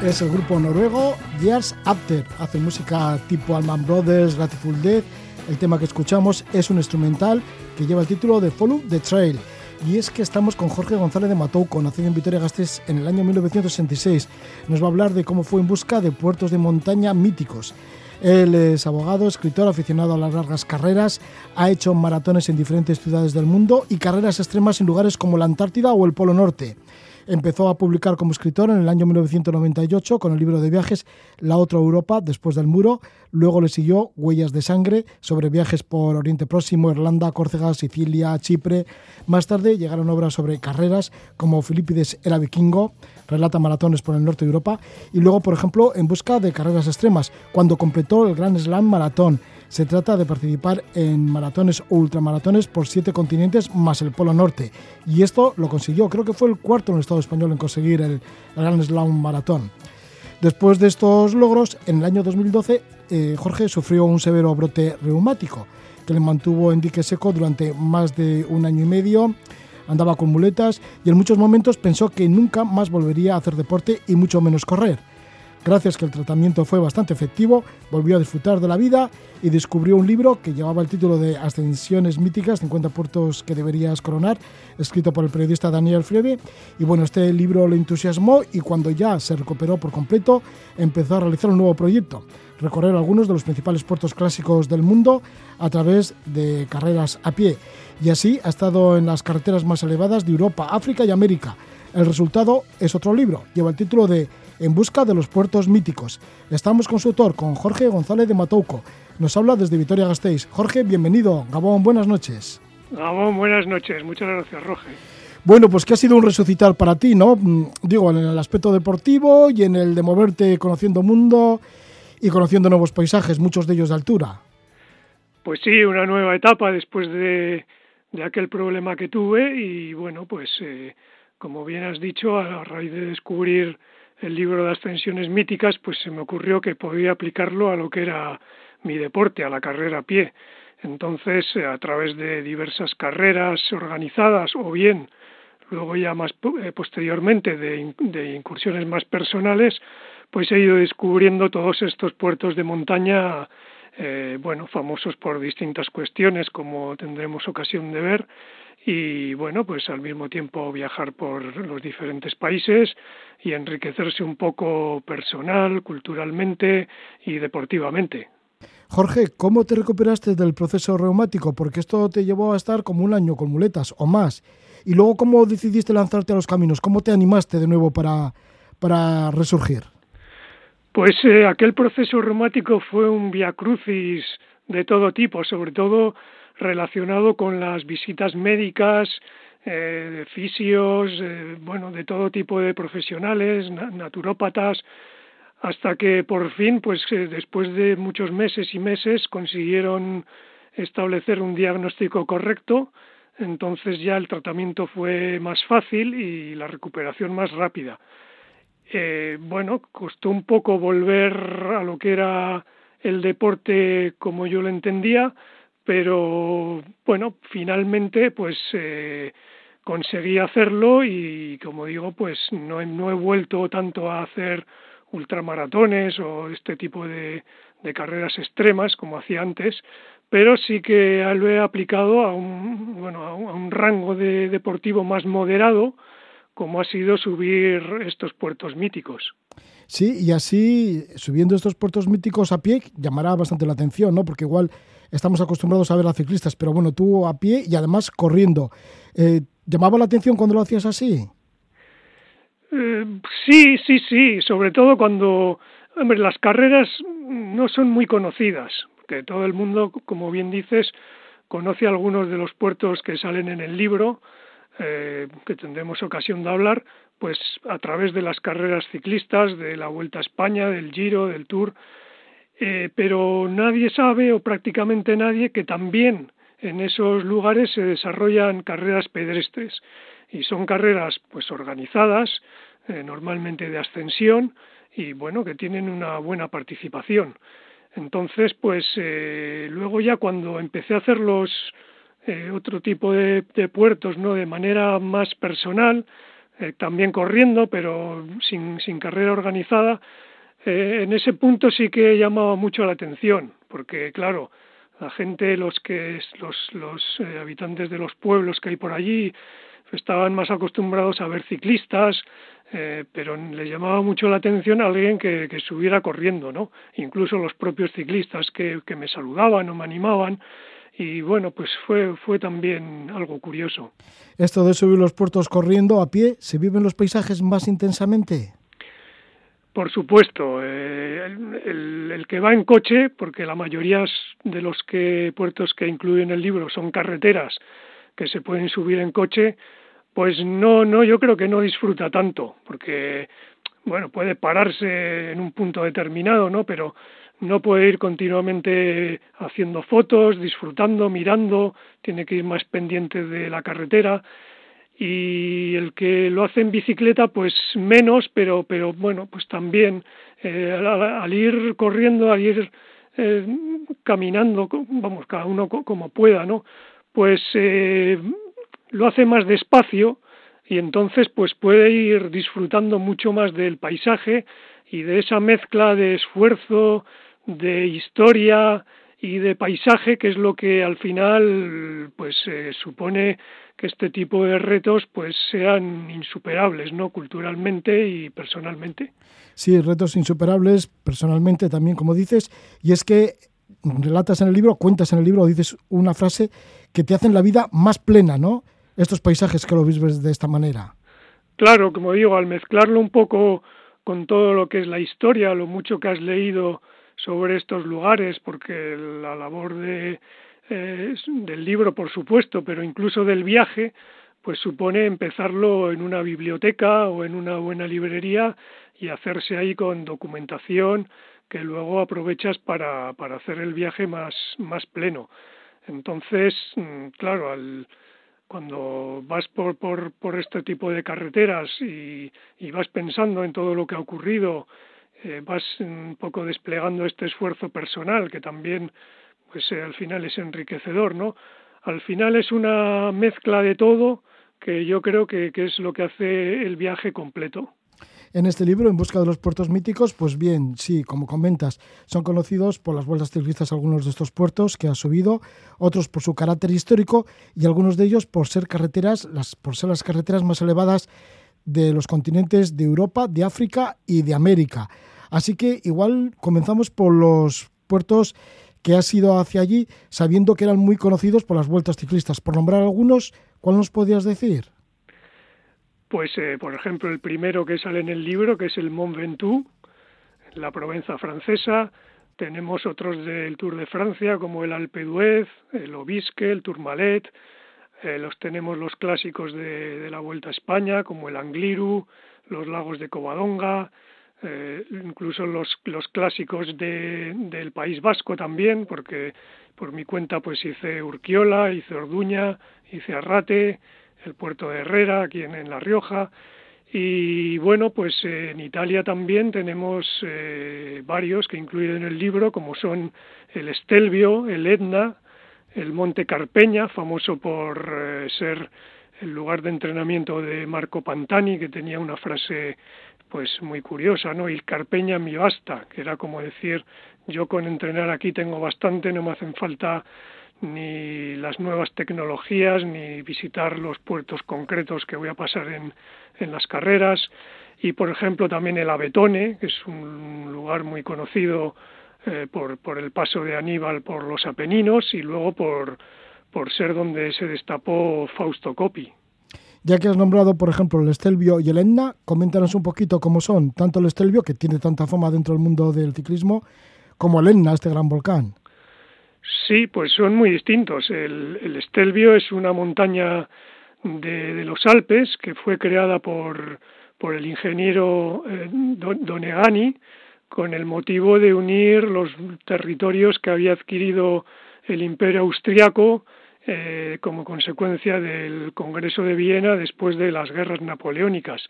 Speaker 1: Es el grupo noruego Years After. Hace música tipo Allman Brothers, Grateful Dead. El tema que escuchamos es un instrumental que lleva el título de Follow the Trail. Y es que estamos con Jorge González de Matouco, nacido en Vitoria-Gasteiz en el año 1966. Nos va a hablar de cómo fue en busca de puertos de montaña míticos. Él es abogado, escritor, aficionado a las largas carreras, ha hecho maratones en diferentes ciudades del mundo y carreras extremas en lugares como la Antártida o el Polo Norte. Empezó a publicar como escritor en el año 1998 con el libro de viajes La otra Europa después del muro. Luego le siguió Huellas de sangre sobre viajes por Oriente Próximo, Irlanda, Córcega, Sicilia, Chipre. Más tarde llegaron obras sobre carreras como Filipides era vikingo, relata maratones por el norte de Europa y luego, por ejemplo, En busca de carreras extremas, cuando completó el Grand Slam Maratón se trata de participar en maratones o ultramaratones por siete continentes más el Polo Norte. Y esto lo consiguió, creo que fue el cuarto en el Estado español en conseguir el, Grand Slam Maratón. Después de estos logros, en el año 2012, eh, Jorge sufrió un severo brote reumático que le mantuvo en dique seco durante más de un año y medio. Andaba con muletas y en muchos momentos pensó que nunca más volvería a hacer deporte y mucho menos correr. Gracias que el tratamiento fue bastante efectivo, volvió a disfrutar de la vida y descubrió un libro que llevaba el título de Ascensiones míticas, 50 puertos que deberías coronar, escrito por el periodista Daniel Freve. Y bueno, este libro le entusiasmó y cuando ya se recuperó por completo, empezó a realizar un nuevo proyecto, recorrer algunos de los principales puertos clásicos del mundo a través de carreras a pie. Y así ha estado en las carreteras más elevadas de Europa, África y América El resultado es otro libro, lleva el título de En busca de los puertos míticos. Estamos con su autor, con Jorge González de Matouco. Nos habla desde Vitoria-Gasteiz. Jorge, bienvenido. Gabón, buenas noches.
Speaker 4: Gabón, buenas noches. Muchas gracias, Roge.
Speaker 1: Bueno, pues que ha sido un resucitar para ti, ¿no? Mm, digo, en el aspecto deportivo y en el de moverte conociendo mundo y conociendo nuevos paisajes, muchos de ellos de altura.
Speaker 4: Pues sí, una nueva etapa después de, aquel problema que tuve y bueno, pues eh, como bien has dicho, a raíz de descubrir el libro de ascensiones míticas, pues se me ocurrió que podía aplicarlo a lo que era mi deporte, a la carrera a pie. Entonces, a través de diversas carreras organizadas o bien luego ya más eh, posteriormente de, de, incursiones más personales, pues he ido descubriendo todos estos puertos de montaña, eh, bueno, famosos por distintas cuestiones, como tendremos ocasión de ver, y bueno, pues al mismo tiempo viajar por los diferentes países y enriquecerse un poco personal, culturalmente y deportivamente.
Speaker 1: Jorge, ¿cómo te recuperaste del proceso reumático? Porque esto te llevó a estar como un año con muletas o más. Y luego, ¿cómo decidiste lanzarte a los caminos? ¿Cómo te animaste de nuevo para, para resurgir?
Speaker 4: Pues eh, aquel proceso reumático fue un via crucis de todo tipo, sobre todo relacionado con las visitas médicas, eh, fisios, eh, bueno, de todo tipo de profesionales, naturópatas, hasta que por fin, pues después de muchos meses y meses, consiguieron establecer un diagnóstico correcto entonces ya el tratamiento fue más fácil y la recuperación más rápida. Eh, bueno, costó un poco volver a lo que era el deporte como yo lo entendía, pero bueno, finalmente pues eh, conseguí hacerlo y como digo, pues no, no he vuelto tanto a hacer ultramaratones o este tipo de, de carreras extremas como hacía antes, pero sí que lo he aplicado a un, bueno, a un, rango de deportivo más moderado, como ha sido subir estos puertos míticos.
Speaker 1: Sí, y así, subiendo estos puertos míticos a pie, llamará bastante la atención, ¿no? Porque igual estamos acostumbrados a ver a ciclistas, pero bueno, tú a pie y además corriendo. Eh, ¿Llamaba la atención cuando lo hacías así?
Speaker 4: Eh, sí, sí, sí, sobre todo cuando, hombre, las carreras no son muy conocidas que todo el mundo, como bien dices, conoce algunos de los puertos que salen en el libro, eh, que tendremos ocasión de hablar, pues a través de las carreras ciclistas, de la Vuelta a España, del Giro, del Tour, eh, pero nadie sabe o prácticamente nadie que también en esos lugares se desarrollan carreras pedestres y son carreras pues organizadas, eh, normalmente de ascensión y bueno que tienen una buena participación. Entonces, pues eh, luego ya cuando empecé a hacer los eh, otro tipo de, puertos, ¿no? De manera más personal, eh, también corriendo, pero sin, sin carrera organizada, en ese punto sí que llamaba mucho la atención, porque claro, la gente, los que los, los habitantes de los pueblos que hay por allí, estaban más acostumbrados a ver ciclistas, eh, pero le llamaba mucho la atención a alguien que, que estuviera corriendo, ¿no? Incluso los propios ciclistas que, que me saludaban o me animaban y bueno, pues fue, fue también algo curioso.
Speaker 1: Esto de subir los puertos corriendo a pie, ¿se viven los paisajes más intensamente?
Speaker 4: Por supuesto, eh, el, el, que va en coche, porque la mayoría de los que, puertos que incluyen el libro son carreteras que se pueden subir en coche, pues no, no, yo creo que no disfruta tanto, porque, bueno, puede pararse en un punto determinado, ¿no? Pero no puede ir continuamente haciendo fotos, disfrutando, mirando, tiene que ir más pendiente de la carretera. Y el que lo hace en bicicleta pues menos pero pero bueno pues también eh, al, ir corriendo al ir eh, caminando vamos cada uno como pueda no pues eh, lo hace más despacio y entonces pues puede ir disfrutando mucho más del paisaje y de esa mezcla de esfuerzo, de historia y de paisaje que es lo que al final pues supone que este tipo de retos pues sean insuperables, ¿no? culturalmente y personalmente.
Speaker 1: Sí, retos insuperables personalmente también, como dices, y es que relatas en el libro, cuentas en el libro, dices una frase que te hacen la vida más plena, ¿no? estos paisajes que lo vives de esta manera.
Speaker 4: claro, como digo, al mezclarlo un poco con todo lo que es la historia, lo mucho que has leído sobre estos lugares, porque la labor de, eh, del libro, por supuesto, pero incluso del viaje, pues supone empezarlo en una biblioteca o en una buena librería y hacerse ahí con documentación que luego aprovechas para, para hacer el viaje más, más pleno. Entonces, mm, claro, al, cuando vas por, por, por este tipo de carreteras y, y, vas pensando en todo lo que ha ocurrido, eh, vas un poco desplegando este esfuerzo personal que también pues eh, al final es enriquecedor, ¿no? Al final es una mezcla de todo que yo creo que, que es lo que hace el viaje completo
Speaker 1: en este libro, En busca de los puertos míticos, pues bien, sí, como comentas, son conocidos por las vueltas ciclistas algunos de estos puertos que ha subido, otros por su carácter histórico y algunos de ellos por ser carreteras, las, por ser las carreteras más elevadas de los continentes de Europa, de África y de América. Así que igual comenzamos por los puertos que has ido hacia allí, sabiendo que eran muy conocidos por las vueltas ciclistas. Por nombrar algunos, ¿cuál nos podías decir?
Speaker 4: Pues, eh, por ejemplo, el primero que sale en el libro, que es el Mont Ventoux, la Provenza francesa. Tenemos otros del Tour de Francia, como el Alpe d'Huez, el Obisque, el Tourmalet. Eh, los tenemos los clásicos de, de, la Vuelta a España, como el Angliru, los lagos de Covadonga, eh, incluso los, los clásicos de, del País Vasco también, porque por mi cuenta pues hice Urquiola, hice Orduña, hice Arrate, el puerto de Herrera, aquí en, La Rioja. Y bueno, pues en Italia también tenemos eh, varios que incluido en el libro, como son el Estelvio, el Etna, el Monte Carpeña, famoso por eh, ser el lugar de entrenamiento de Marco Pantani, que tenía una frase pues muy curiosa, ¿no? Il Carpeña mi basta, que era como decir, yo con entrenar aquí tengo bastante, no me hacen falta ni las nuevas tecnologías, ni visitar los puertos concretos que voy a pasar en, en las carreras. Y, por ejemplo, también el Abetone, que es un lugar muy conocido eh, por, por el paso de Aníbal por los Apeninos y luego por, por ser donde se destapó Fausto Coppi.
Speaker 1: Ya que has nombrado, por ejemplo, el Estelvio y el Etna, coméntanos un poquito cómo son, tanto el Estelvio, que tiene tanta fama dentro del mundo del ciclismo, como el Etna, este gran volcán.
Speaker 4: Sí, pues son muy distintos. El, el Estelvio es una montaña de, de, los Alpes que fue creada por, por el ingeniero eh, Donegani con el motivo de unir los territorios que había adquirido el imperio austriaco eh, como consecuencia del Congreso de Viena después de las guerras napoleónicas.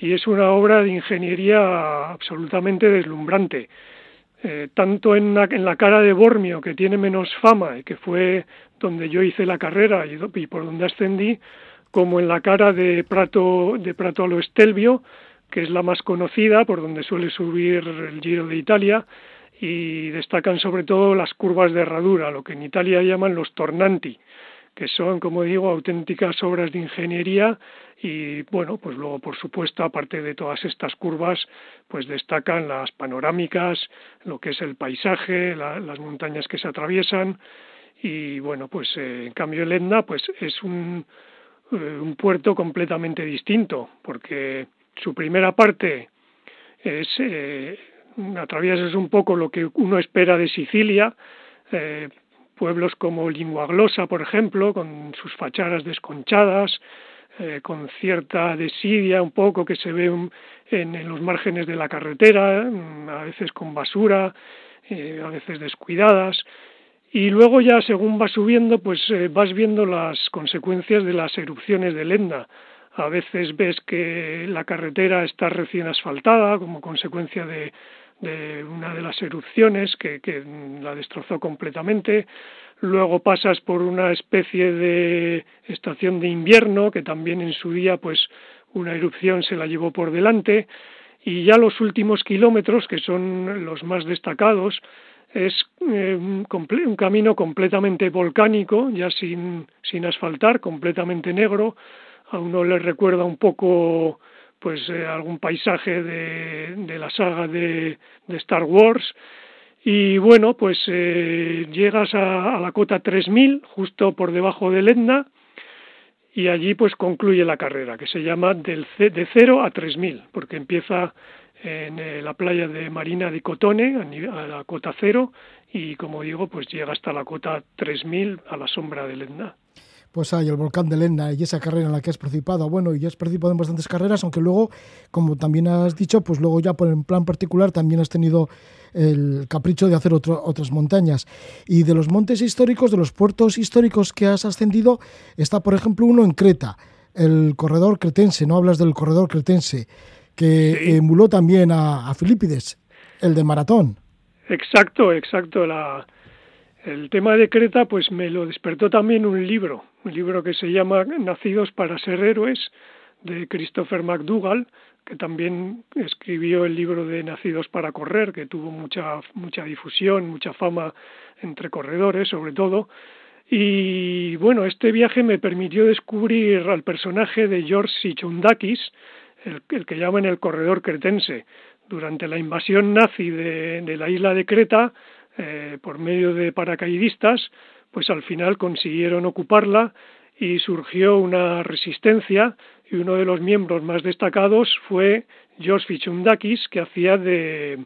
Speaker 4: Y es una obra de ingeniería absolutamente deslumbrante. Eh, tanto en la, cara de Bormio, que tiene menos fama y que fue donde yo hice la carrera y, y, por donde ascendí, como en la cara de Prato, de Prato a lo Estelvio, que es la más conocida, por donde suele subir el Giro de Italia, y destacan sobre todo las curvas de herradura, lo que en Italia llaman los tornanti, que son, como digo, auténticas obras de ingeniería y bueno, pues luego por supuesto, aparte de todas estas curvas, pues destacan las panorámicas, lo que es el paisaje, la, las montañas que se atraviesan y bueno, pues eh, en cambio el Etna pues es un, eh, un puerto completamente distinto porque su primera parte es eh, atraviesas un poco lo que uno espera de Sicilia, eh, pueblos como Linguaglosa, por ejemplo, con sus fachadas desconchadas, eh, con cierta desidia un poco que se ve en, los márgenes de la carretera, mm, a veces con basura, eh, a veces descuidadas. Y luego ya según vas subiendo, pues vas viendo las consecuencias de las erupciones del Etna. A veces ves que la carretera está recién asfaltada como consecuencia de de una de las erupciones que, la destrozó completamente. Luego pasas por una especie de estación de invierno que también en su día pues una erupción se la llevó por delante y ya los últimos kilómetros que son los más destacados es eh, un, un, camino completamente volcánico, ya sin, sin asfaltar, completamente negro. A uno le recuerda un poco pues eh, algún paisaje de, la saga de, Star Wars. Y bueno pues eh, llegas a, a, la cota 3000 justo por debajo del Etna y allí pues concluye la carrera, que se llama del de 0 a 3000, porque empieza en eh, la playa de Marina de Cotone, a, la cota cero, y como digo, pues llega hasta la cota 3000 a la sombra del Etna
Speaker 1: pues hay el volcán de Lenda y esa carrera en la que has participado. Bueno, y ya has participado en bastantes carreras, aunque luego, como también has dicho, pues luego ya por en plan particular también has tenido el capricho de hacer otras montañas. Y de los montes históricos, de los puertos históricos que has ascendido, está por ejemplo uno en Creta, el corredor cretense, no hablas del corredor cretense, que emuló también a, a Filipides, el de maratón.
Speaker 4: Exacto, exacto. La, el tema de Creta pues me lo despertó también un libro, un libro que se llama Nacidos para ser héroes de Christopher McDougall, que también escribió el libro de Nacidos para correr, que tuvo mucha mucha difusión, mucha fama entre corredores, sobre todo. Y bueno, este viaje me permitió descubrir al personaje de George Sichundakis, el, que llaman el corredor cretense. Durante la invasión nazi de, de la isla de Creta, eh, por medio de paracaidistas, pues al final consiguieron ocuparla y surgió una resistencia y uno de los miembros más destacados fue George Fichundakis, que hacía de,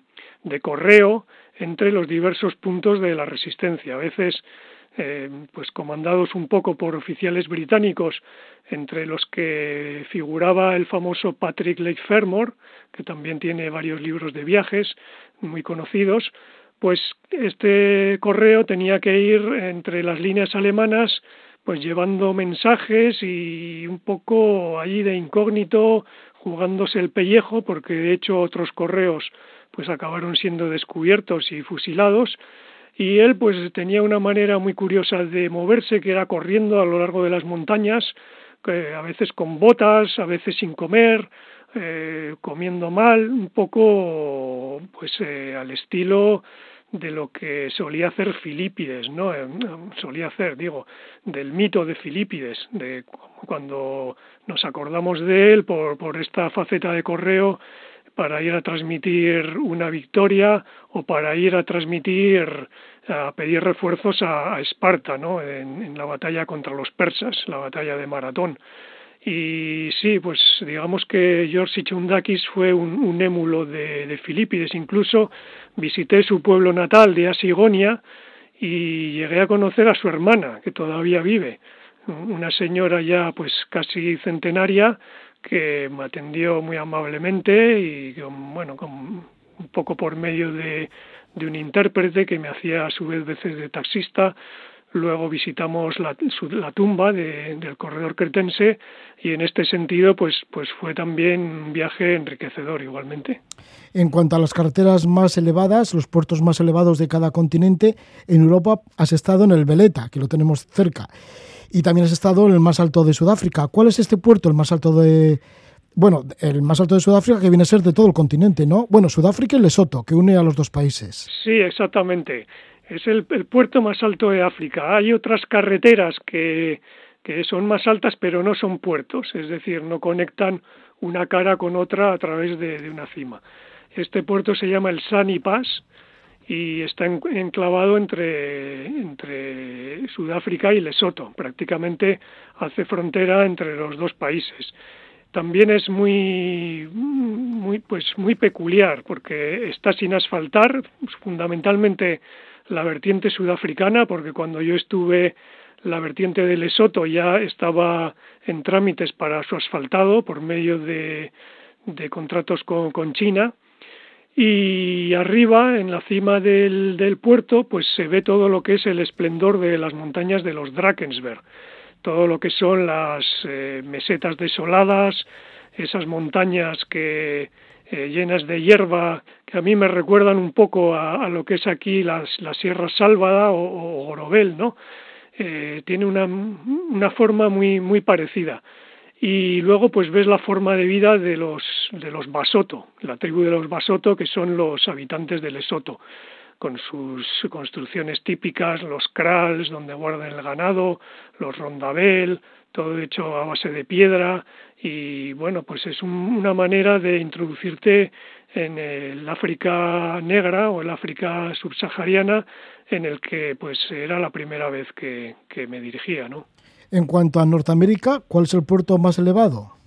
Speaker 4: correo entre los diversos puntos de la resistencia. A veces eh, pues comandados un poco por oficiales británicos, entre los que figuraba el famoso Patrick Lake Fermor, que también tiene varios libros de viajes muy conocidos, pues este correo tenía que ir entre las líneas alemanas pues llevando mensajes y un poco allí de incógnito jugándose el pellejo porque de hecho otros correos pues acabaron siendo descubiertos y fusilados. Y él pues tenía una manera muy curiosa de moverse que era corriendo a lo largo de las montañas a veces con botas a veces sin comer eh, comiendo mal, un poco pues eh, al estilo de lo que solía hacer Filipides, ¿no? Eh, solía hacer, digo, del mito de Filipides, de cuando nos acordamos de él por, por esta faceta de correo para ir a transmitir una victoria o para ir a transmitir, a pedir refuerzos a, Esparta, ¿no? En, en la batalla contra los persas, la batalla de Maratón. Y sí, pues digamos que George Chundakis fue un, émulo de, de, Filipides. Incluso visité su pueblo natal de Asigonia y llegué a conocer a su hermana, que todavía vive, una señora ya pues casi centenaria que me atendió muy amablemente y bueno, con, un poco por medio de, de un intérprete que me hacía a su vez veces de taxista, luego visitamos la, la tumba del corredor cretense y en este sentido pues, pues fue también un viaje enriquecedor igualmente.
Speaker 1: En cuanto a las carreteras más elevadas, los puertos más elevados de cada continente, en Europa has estado en el Veleta, que lo tenemos cerca, y también has estado en el más alto de Sudáfrica. ¿Cuál es este puerto, el más alto de, bueno, el más alto de Sudáfrica que viene a ser de todo el continente, ¿no? Bueno, Sudáfrica y Lesoto, que une a los dos países.
Speaker 4: Sí, exactamente es el, puerto más alto de África. Hay otras carreteras que, que son más altas pero no son puertos, es decir, no conectan una cara con otra a través de, una cima. Este puerto se llama el Sani Pass y está enclavado entre, entre Sudáfrica y Lesoto. Prácticamente hace frontera entre los dos países. También es muy, muy, pues muy peculiar porque está sin asfaltar, fundamentalmente la vertiente sudafricana, porque cuando yo estuve la vertiente de Lesoto ya estaba en trámites para su asfaltado por medio de, de contratos con, China. Y arriba, en la cima del, del, puerto, pues se ve todo lo que es el esplendor de las montañas de los Drakensberg, todo lo que son las eh, mesetas desoladas, esas montañas que, eh, llenas de hierba que a mí me recuerdan un poco a, lo que es aquí las, la Sierra Sálvada o, Gorobel, ¿no? Eh, tiene una, una forma muy, muy parecida. Y luego pues ves la forma de vida de los, de los Basoto, la tribu de los Basoto, que son los habitantes del Lesoto, con sus construcciones típicas, los krals, donde guardan el ganado, los rondabel, todo hecho a base de piedra y bueno, pues es una manera de introducirte en el África negra o el África subsahariana en el que pues era la primera vez que, que me dirigía, ¿no?
Speaker 1: En cuanto a Norteamérica, ¿cuál es el puerto más elevado?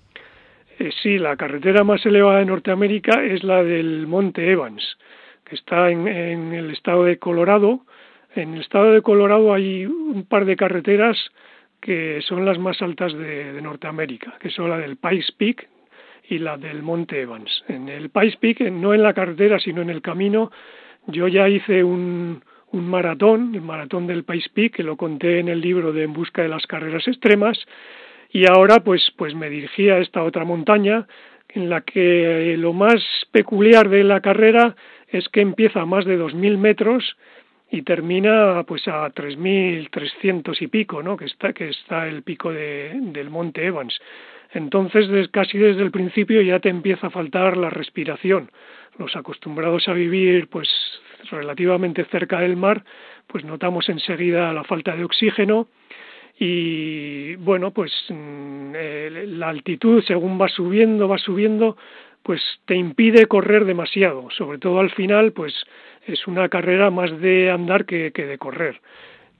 Speaker 4: Eh, sí, la carretera más elevada de Norteamérica es la del Monte Evans, que está en, el estado de Colorado. En el estado de Colorado hay un par de carreteras que son las más altas de, Norteamérica, que son la del Pikes Peak y la del Monte Evans. En el Pikes Peak, no en la carretera, sino en el camino, yo ya hice un, maratón, el maratón del País Peak, que lo conté en el libro de En busca de las carreras extremas, y ahora pues, pues me dirigí a esta otra montaña, en la que lo más peculiar de la carrera es que empieza a más de 2.000 metros y termina pues a 3.300 y pico, ¿no? que está, que está el pico de, del monte Evans. Entonces, casi desde el principio ya te empieza a faltar la respiración. Los acostumbrados a vivir pues relativamente cerca del mar, pues notamos enseguida la falta de oxígeno y bueno, pues mm, la altitud según va subiendo, va subiendo, pues te impide correr demasiado, sobre todo al final, pues es una carrera más de andar que, de correr.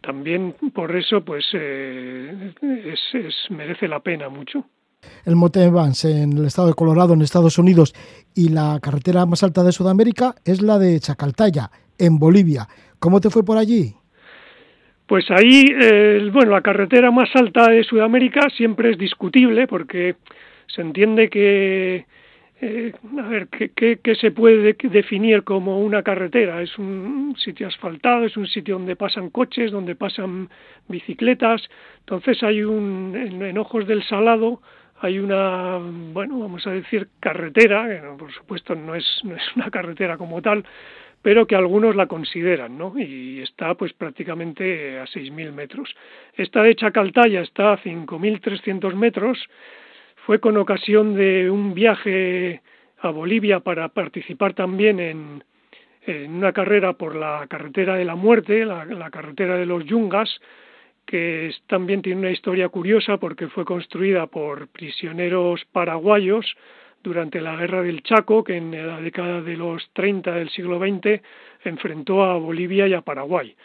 Speaker 4: También por eso, pues eh, es, merece la pena mucho
Speaker 1: el Monte Evans en el estado de Colorado, en Estados Unidos, y la carretera más alta de Sudamérica es la de Chacaltaya, en Bolivia. ¿Cómo te fue por allí?
Speaker 4: Pues ahí, eh, bueno, la carretera más alta de Sudamérica siempre es discutible porque se entiende que, eh, a ver, ¿qué, se puede definir como una carretera? Es un sitio asfaltado, es un sitio donde pasan coches, donde pasan bicicletas. Entonces hay un, en Ojos del Salado, hay una, bueno, vamos a decir, carretera, que por supuesto no es, no es una carretera como tal, pero que algunos la consideran, ¿no? Y está pues prácticamente a 6.000 metros. Esta de Chacaltaya está a 5.300 metros, fue con ocasión de un viaje a Bolivia para participar también en, una carrera por la carretera de la muerte, la, carretera de los Yungas, que también tiene una historia curiosa porque fue construida por prisioneros paraguayos durante la guerra del Chaco, que en la década de los 30 del siglo XX enfrentó a Bolivia y a Paraguay.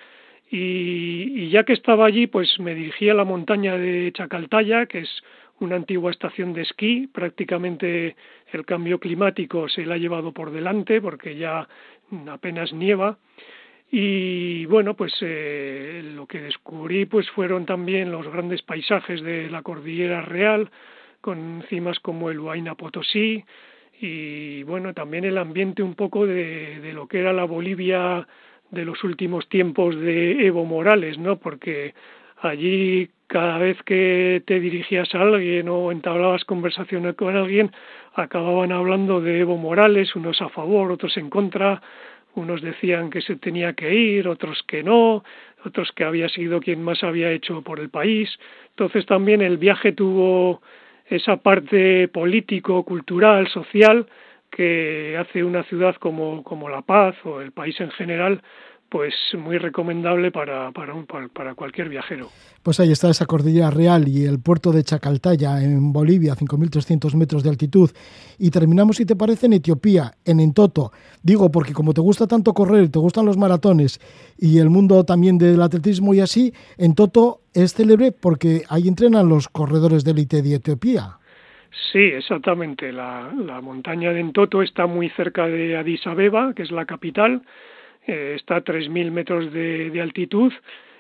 Speaker 4: Y, ya que estaba allí, pues me dirigí a la montaña de Chacaltaya, que es una antigua estación de esquí, prácticamente el cambio climático se la ha llevado por delante porque ya apenas nieva. Y bueno pues eh, lo que descubrí pues fueron también los grandes paisajes de la cordillera real con cimas como el Huayna Potosí y bueno también el ambiente un poco de, de lo que era la Bolivia de los últimos tiempos de Evo Morales no porque allí cada vez que te dirigías a alguien o entablabas conversaciones con alguien acababan hablando de Evo Morales unos a favor otros en contra unos decían que se tenía que ir, otros que no, otros que había sido quien más había hecho por el país. Entonces también el viaje tuvo esa parte político, cultural, social que hace una ciudad como, como La Paz o el país en general pues muy recomendable para, para, un, para, cualquier viajero.
Speaker 1: Pues ahí está esa cordillera real y el puerto de Chacaltaya en Bolivia, 5.300 metros de altitud. Y terminamos, si te parece, en Etiopía, en Entoto. Digo, porque como te gusta tanto correr, te gustan los maratones y el mundo también del atletismo y así, Entoto es célebre porque ahí entrenan los corredores de élite de Etiopía.
Speaker 4: Sí, exactamente. La, la montaña de Entoto está muy cerca de Addis Abeba, que es la capital eh, está a 3.000 metros de, de, altitud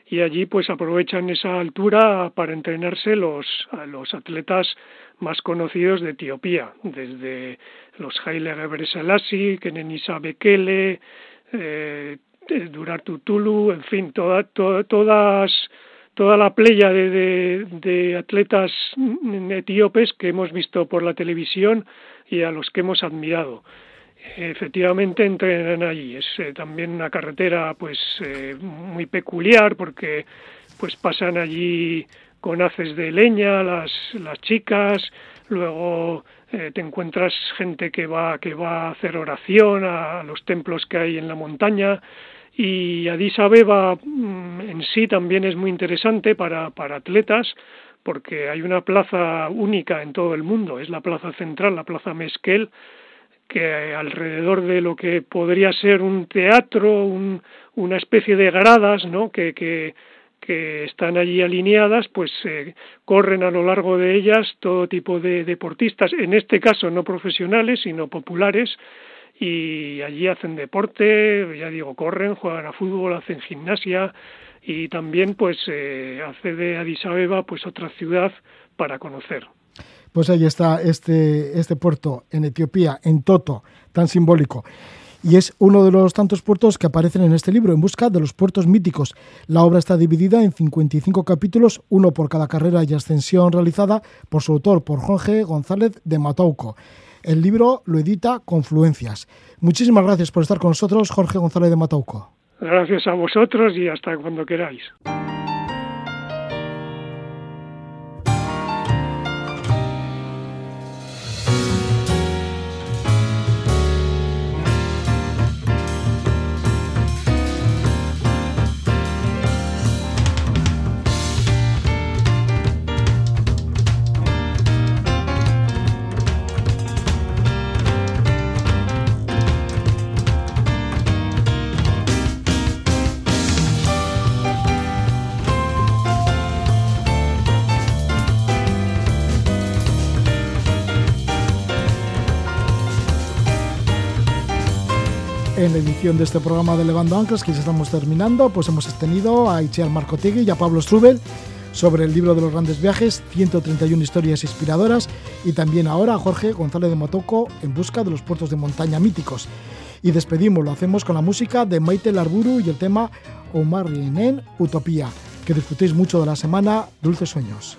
Speaker 4: y allí pues aprovechan esa altura para entrenarse los, los atletas más conocidos de Etiopía, desde los Haile Gebrselassie, Kenenisa Bekele, eh, Tulu, en fin, toda, todas toda la playa de, de, atletas etíopes que hemos visto por la televisión y a los que hemos admirado efectivamente entrenan allí. Es eh, también una carretera pues eh, muy peculiar porque pues pasan allí con haces de leña las, las chicas, luego eh, te encuentras gente que va que va a hacer oración a, los templos que hay en la montaña. Y Addis Abeba mm, en sí también es muy interesante para, para atletas porque hay una plaza única en todo el mundo, es la plaza central, la plaza Mesquel, que alrededor de lo que podría ser un teatro, una especie de gradas, ¿no? Que, que, que están allí alineadas, pues eh, corren a lo largo de ellas todo tipo de deportistas, en este caso no profesionales, sino populares, y allí hacen deporte, ya digo, corren, juegan a fútbol, hacen gimnasia y también pues eh, hace de Addis Abeba pues otra ciudad para conocer.
Speaker 5: Pues ahí está este, este puerto en Etiopía, en Toto, tan simbólico y es uno de los tantos puertos que aparecen en este libro, En busca de los puertos míticos. La obra está dividida en 55 capítulos, uno por cada carrera y ascensión realizada por su autor, por Jorge González de Matouco. El libro lo edita Confluencias. Muchísimas gracias por estar con nosotros, Jorge González de Matauco.
Speaker 4: Gracias a vosotros y hasta cuando queráis.
Speaker 5: Edición de este programa de Levando Anclas, que ya estamos terminando, pues hemos tenido a Itziar Marcotegui y a Pablo Strubel sobre el libro de los grandes viajes, 131 historias inspiradoras, y también ahora a Jorge González de Motoco en busca de los puertos de montaña míticos. Y despedimos, lo hacemos con la música de Maite Larburu y el tema Omar Rienen, Utopía. Que disfrutéis mucho de la semana, dulces sueños.